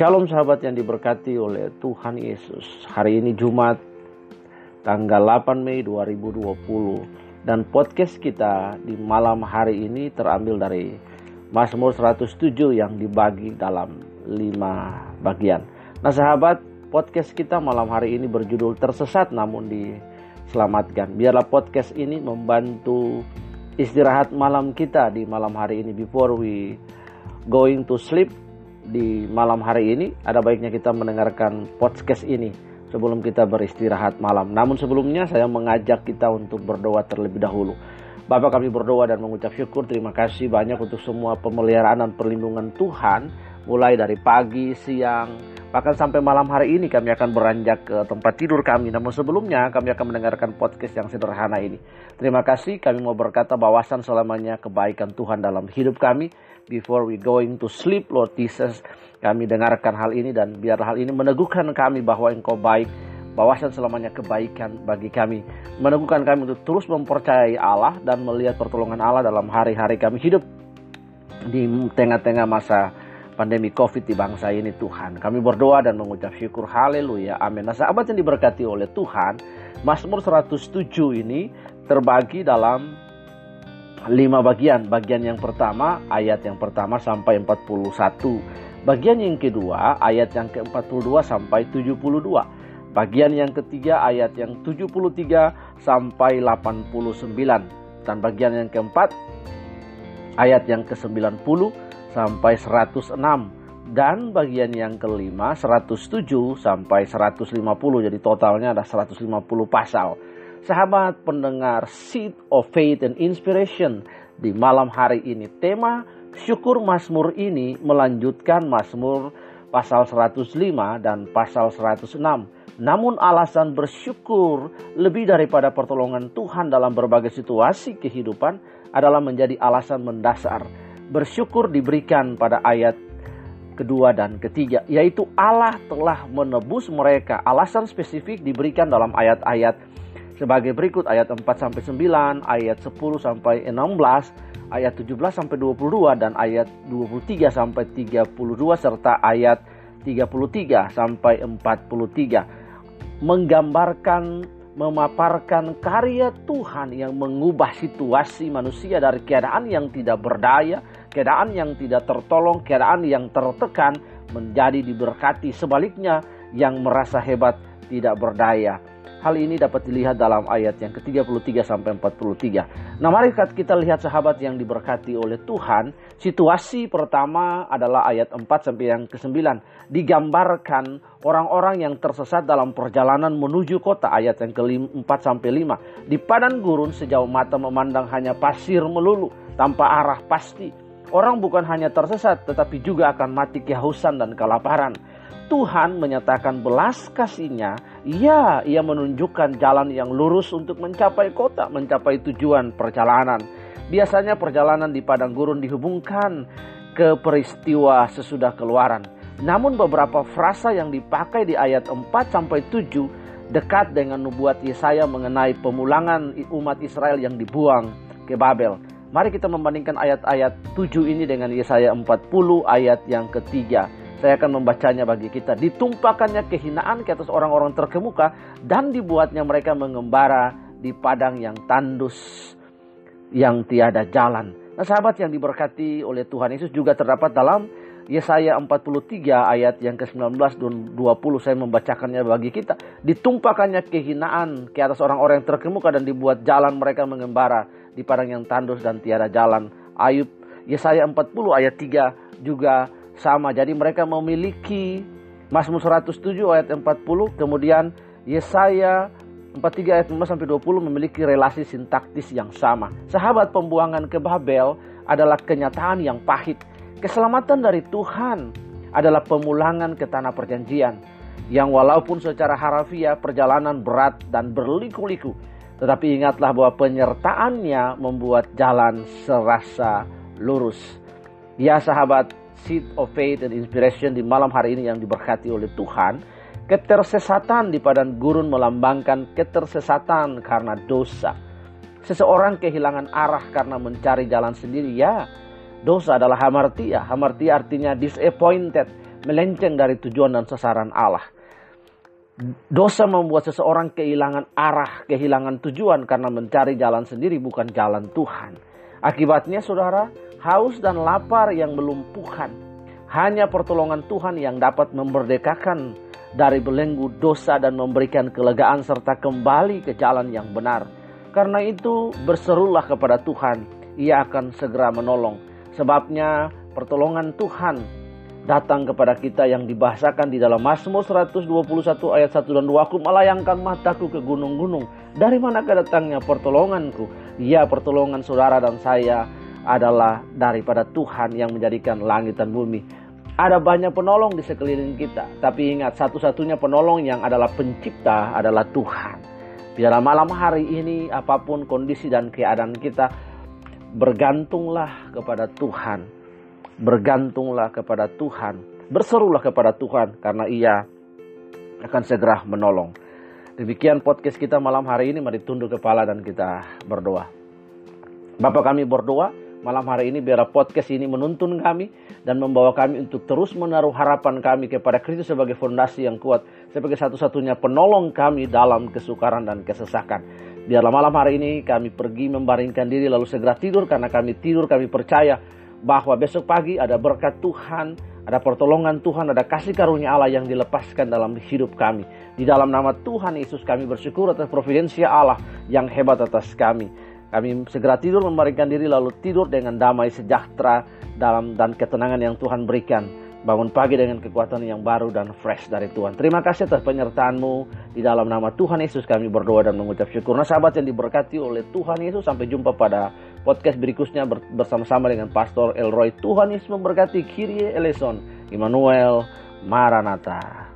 Shalom sahabat yang diberkati oleh Tuhan Yesus. Hari ini Jumat tanggal 8 Mei 2020 dan podcast kita di malam hari ini terambil dari Mazmur 107 yang dibagi dalam 5 bagian. Nah sahabat, podcast kita malam hari ini berjudul Tersesat namun diselamatkan. Biarlah podcast ini membantu istirahat malam kita di malam hari ini before we going to sleep di malam hari ini ada baiknya kita mendengarkan podcast ini sebelum kita beristirahat malam. Namun sebelumnya saya mengajak kita untuk berdoa terlebih dahulu. Bapak kami berdoa dan mengucap syukur terima kasih banyak untuk semua pemeliharaan dan perlindungan Tuhan mulai dari pagi, siang, bahkan sampai malam hari ini kami akan beranjak ke tempat tidur kami. Namun sebelumnya kami akan mendengarkan podcast yang sederhana ini. Terima kasih kami mau berkata bawasan selamanya kebaikan Tuhan dalam hidup kami before we going to sleep, Lord Jesus. Kami dengarkan hal ini dan biar hal ini meneguhkan kami bahwa Engkau baik, bawasan selamanya kebaikan bagi kami. Meneguhkan kami untuk terus mempercayai Allah dan melihat pertolongan Allah dalam hari-hari kami hidup di tengah-tengah masa pandemi COVID di bangsa ini Tuhan. Kami berdoa dan mengucap syukur haleluya. Amin. Nah sahabat yang diberkati oleh Tuhan, Mazmur 107 ini terbagi dalam lima bagian. Bagian yang pertama, ayat yang pertama sampai 41. Bagian yang kedua, ayat yang ke-42 sampai 72. Bagian yang ketiga, ayat yang 73 sampai 89. Dan bagian yang keempat, ayat yang ke-90 sampai 106 dan bagian yang kelima 107 sampai 150 jadi totalnya ada 150 pasal sahabat pendengar Seed of Faith and Inspiration di malam hari ini. Tema syukur Mazmur ini melanjutkan Mazmur pasal 105 dan pasal 106. Namun alasan bersyukur lebih daripada pertolongan Tuhan dalam berbagai situasi kehidupan adalah menjadi alasan mendasar. Bersyukur diberikan pada ayat kedua dan ketiga, yaitu Allah telah menebus mereka. Alasan spesifik diberikan dalam ayat-ayat sebagai berikut ayat 4 sampai 9, ayat 10 sampai 16, ayat 17 sampai 22 dan ayat 23 sampai 32 serta ayat 33 sampai 43 menggambarkan memaparkan karya Tuhan yang mengubah situasi manusia dari keadaan yang tidak berdaya, keadaan yang tidak tertolong, keadaan yang tertekan menjadi diberkati sebaliknya yang merasa hebat tidak berdaya. Hal ini dapat dilihat dalam ayat yang ke-33 sampai 43. Nah, mari kita lihat sahabat yang diberkati oleh Tuhan. Situasi pertama adalah ayat 4 sampai yang ke-9. Digambarkan orang-orang yang tersesat dalam perjalanan menuju kota ayat yang ke-4 sampai 5. Di padang gurun sejauh mata memandang hanya pasir melulu tanpa arah pasti. Orang bukan hanya tersesat tetapi juga akan mati kehausan dan kelaparan. Tuhan menyatakan belas kasihnya, ya ia menunjukkan jalan yang lurus untuk mencapai kota, mencapai tujuan perjalanan. Biasanya perjalanan di padang gurun dihubungkan ke peristiwa sesudah keluaran. Namun beberapa frasa yang dipakai di ayat 4 sampai 7 dekat dengan nubuat Yesaya mengenai pemulangan umat Israel yang dibuang ke Babel. Mari kita membandingkan ayat-ayat 7 ini dengan Yesaya 40 ayat yang ketiga. Saya akan membacanya bagi kita. Ditumpahkannya kehinaan ke atas orang-orang terkemuka dan dibuatnya mereka mengembara di padang yang tandus yang tiada jalan. Nah sahabat yang diberkati oleh Tuhan Yesus juga terdapat dalam Yesaya 43 ayat yang ke-19 dan 20 saya membacakannya bagi kita. Ditumpahkannya kehinaan ke atas orang-orang yang terkemuka dan dibuat jalan mereka mengembara di padang yang tandus dan tiada jalan. Ayub Yesaya 40 ayat 3 juga sama. Jadi mereka memiliki Mazmur 107 ayat 40, kemudian Yesaya 43 ayat 5 sampai 20 memiliki relasi sintaktis yang sama. Sahabat pembuangan ke Babel adalah kenyataan yang pahit. Keselamatan dari Tuhan adalah pemulangan ke tanah perjanjian yang walaupun secara harafiah perjalanan berat dan berliku-liku, tetapi ingatlah bahwa penyertaannya membuat jalan serasa lurus. Ya sahabat, seed of faith and inspiration di malam hari ini yang diberkati oleh Tuhan. Ketersesatan di padang gurun melambangkan ketersesatan karena dosa. Seseorang kehilangan arah karena mencari jalan sendiri. Ya, dosa adalah hamartia. Hamartia artinya disappointed, melenceng dari tujuan dan sasaran Allah. Dosa membuat seseorang kehilangan arah, kehilangan tujuan karena mencari jalan sendiri bukan jalan Tuhan. Akibatnya saudara, haus dan lapar yang melumpuhkan. Hanya pertolongan Tuhan yang dapat memerdekakan dari belenggu dosa dan memberikan kelegaan serta kembali ke jalan yang benar. Karena itu berserulah kepada Tuhan, ia akan segera menolong. Sebabnya pertolongan Tuhan datang kepada kita yang dibahasakan di dalam Mazmur 121 ayat 1 dan 2 aku melayangkan mataku ke gunung-gunung dari mana datangnya pertolonganku ya pertolongan saudara dan saya adalah daripada Tuhan yang menjadikan langit dan bumi. Ada banyak penolong di sekeliling kita tapi ingat satu-satunya penolong yang adalah pencipta adalah Tuhan. Di malam hari ini apa pun kondisi dan keadaan kita bergantunglah kepada Tuhan. Bergantunglah kepada Tuhan, berserulah kepada Tuhan karena ia akan segera menolong. Demikian podcast kita malam hari ini, mari tunduk kepala dan kita berdoa. Bapak kami berdoa, malam hari ini biar podcast ini menuntun kami dan membawa kami untuk terus menaruh harapan kami kepada Kristus sebagai fondasi yang kuat, sebagai satu-satunya penolong kami dalam kesukaran dan kesesakan. Biarlah malam hari ini kami pergi membaringkan diri lalu segera tidur karena kami tidur kami percaya bahwa besok pagi ada berkat Tuhan, ada pertolongan Tuhan, ada kasih karunia Allah yang dilepaskan dalam hidup kami. Di dalam nama Tuhan Yesus kami bersyukur atas providensia Allah yang hebat atas kami. Kami segera tidur memberikan diri lalu tidur dengan damai sejahtera dalam dan ketenangan yang Tuhan berikan. Bangun pagi dengan kekuatan yang baru dan fresh dari Tuhan. Terima kasih atas penyertaanmu. Di dalam nama Tuhan Yesus kami berdoa dan mengucap syukur. Nah sahabat yang diberkati oleh Tuhan Yesus. Sampai jumpa pada podcast berikutnya bersama-sama dengan Pastor Elroy. Tuhan Yesus memberkati Kyrie eleison. Immanuel Maranatha.